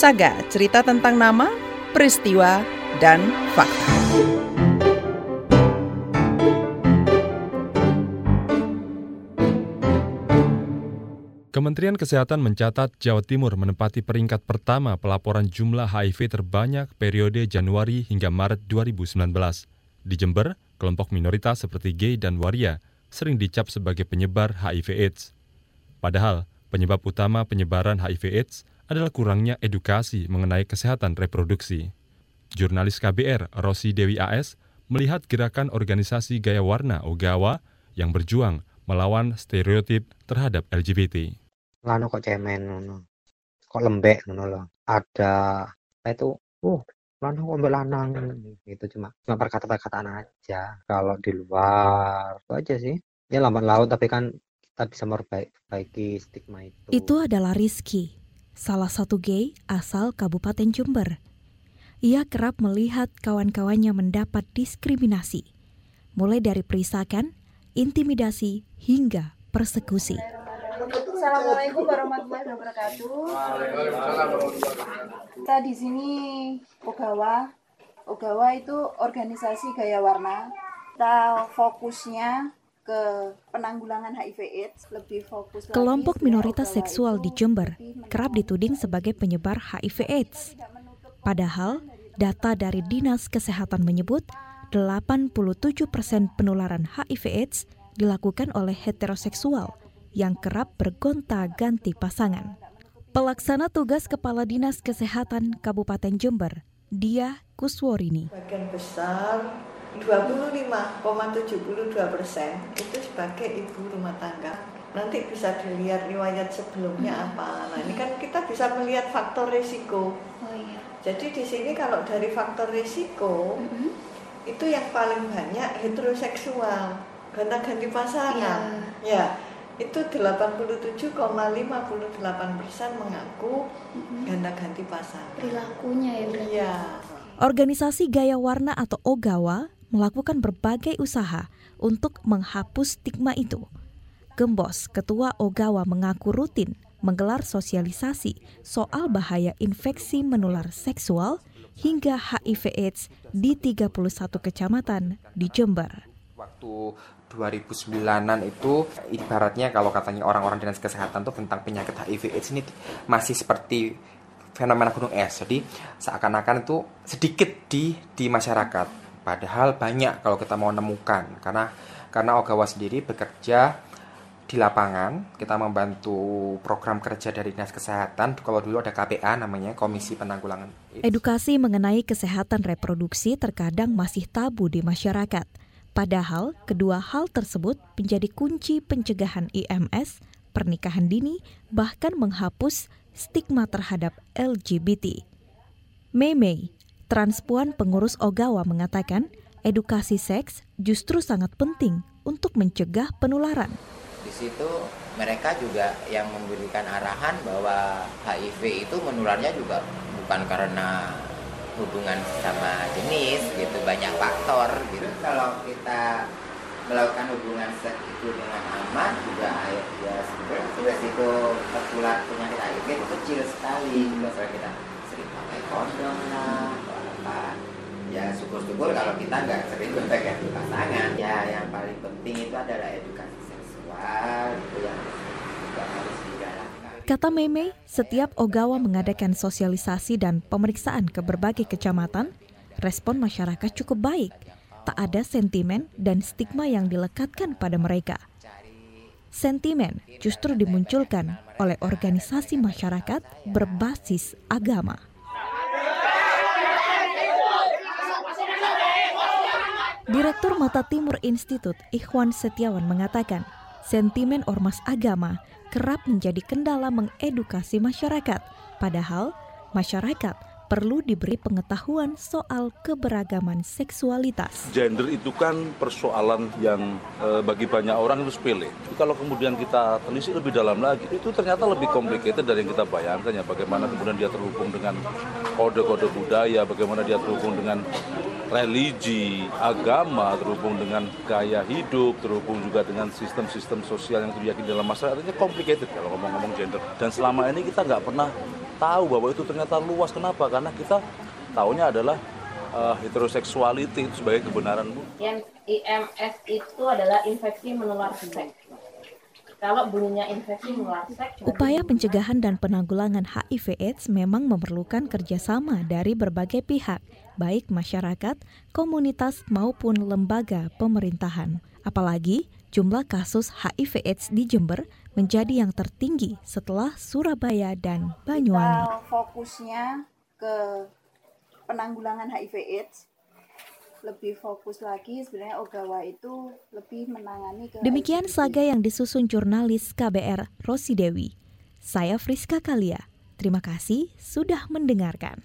Saga, cerita tentang nama, peristiwa, dan fakta. Kementerian Kesehatan mencatat Jawa Timur menempati peringkat pertama pelaporan jumlah HIV terbanyak periode Januari hingga Maret 2019. Di Jember, kelompok minoritas seperti gay dan waria sering dicap sebagai penyebar HIV/AIDS. Padahal, penyebab utama penyebaran HIV/AIDS adalah kurangnya edukasi mengenai kesehatan reproduksi. Jurnalis KBR Rosi Dewi AS melihat gerakan organisasi Gaya Warna Ogawa yang berjuang melawan stereotip terhadap LGBT. Lano kok cemen ngono. Kok lembek ngono loh. Ada itu uh lanang kok lanang itu cuma cuma perkataan-perkataan aja kalau di luar itu aja sih ya lambat laut tapi kan kita bisa memperbaiki stigma itu itu adalah Rizky salah satu gay asal Kabupaten Jember ia kerap melihat kawan-kawannya mendapat diskriminasi mulai dari perisakan intimidasi hingga persekusi Assalamualaikum warahmatullahi wabarakatuh. Kita di sini Ogawa. Ogawa itu organisasi gaya warna. Kita fokusnya ke penanggulangan HIV/AIDS, lebih fokus. Kelompok minoritas seksual di Jember kerap dituding sebagai penyebar HIV/AIDS. Padahal data dari Dinas Kesehatan menyebut 87 persen penularan HIV/AIDS dilakukan oleh heteroseksual yang kerap bergonta-ganti pasangan. Pelaksana tugas Kepala Dinas Kesehatan Kabupaten Jember, Dia Kusworini. Bagian besar 25,72 persen itu sebagai ibu rumah tangga. Nanti bisa dilihat riwayat sebelumnya hmm. apa. Nah ini kan kita bisa melihat faktor risiko. Oh, iya. Jadi di sini kalau dari faktor risiko -hmm. itu yang paling banyak heteroseksual, ganti-ganti pasangan. Ya. ya itu 87,58 persen mengaku ganda ganti pasangan. Perilakunya ya berarti. Iya. Organisasi Gaya Warna atau Ogawa melakukan berbagai usaha untuk menghapus stigma itu. Gembos, Ketua Ogawa mengaku rutin menggelar sosialisasi soal bahaya infeksi menular seksual hingga HIV AIDS di 31 kecamatan di Jember. Waktu 2009-an itu ibaratnya kalau katanya orang-orang dinas kesehatan tuh tentang penyakit HIV AIDS ini masih seperti fenomena gunung es. Jadi seakan-akan itu sedikit di di masyarakat. Padahal banyak kalau kita mau nemukan. Karena karena Ogawa sendiri bekerja di lapangan. Kita membantu program kerja dari dinas kesehatan. Kalau dulu ada KPA namanya Komisi Penanggulangan Edukasi mengenai kesehatan reproduksi terkadang masih tabu di masyarakat. Padahal kedua hal tersebut menjadi kunci pencegahan IMS, pernikahan dini, bahkan menghapus stigma terhadap LGBT. Mei transpuan pengurus Ogawa mengatakan edukasi seks justru sangat penting untuk mencegah penularan. Di situ mereka juga yang memberikan arahan bahwa HIV itu menularnya juga bukan karena hubungan sama jenis gitu banyak faktor gitu kalau kita melakukan hubungan seks itu dengan aman juga ya sebenarnya resiko tertular penyakit HIV itu kecil sekali kalau kita sering pakai kondom lah syukur-syukur kalau kita nggak sering pakai pasangan ya yang paling penting itu adalah edukasi seksual itu yang juga harus Kata Meme, setiap Ogawa mengadakan sosialisasi dan pemeriksaan ke berbagai kecamatan, respon masyarakat cukup baik. Tak ada sentimen dan stigma yang dilekatkan pada mereka. Sentimen justru dimunculkan oleh organisasi masyarakat berbasis agama. Direktur Mata Timur Institut Ikhwan Setiawan mengatakan, sentimen ormas agama kerap menjadi kendala mengedukasi masyarakat, padahal masyarakat perlu diberi pengetahuan soal keberagaman seksualitas. Gender itu kan persoalan yang e, bagi banyak orang itu sepele. Kalau kemudian kita telisik lebih dalam lagi, itu ternyata lebih complicated dari yang kita bayangkan ya. Bagaimana kemudian dia terhubung dengan kode-kode budaya, bagaimana dia terhubung dengan religi, agama, terhubung dengan gaya hidup, terhubung juga dengan sistem-sistem sosial yang diyakini dalam masyarakat. Artinya complicated kalau ngomong-ngomong gender. Dan selama ini kita nggak pernah tahu bahwa itu ternyata luas. Kenapa? Karena kita tahunya adalah uh, heteroseksuality itu sebagai kebenaran bu. Yang IMS itu adalah infeksi menular seks. Kalau bunyinya infeksi menular seks. Upaya pencegahan dan penanggulangan HIV/AIDS memang memerlukan kerjasama dari berbagai pihak, baik masyarakat, komunitas maupun lembaga pemerintahan. Apalagi jumlah kasus HIV/AIDS di Jember menjadi yang tertinggi setelah Surabaya dan Banyuwangi. Kita fokusnya ke penanggulangan HIV/AIDS lebih fokus lagi sebenarnya Ogawa itu lebih menangani ke Demikian saga yang disusun jurnalis KBR Rosi Dewi. Saya Friska Kalia. Terima kasih sudah mendengarkan.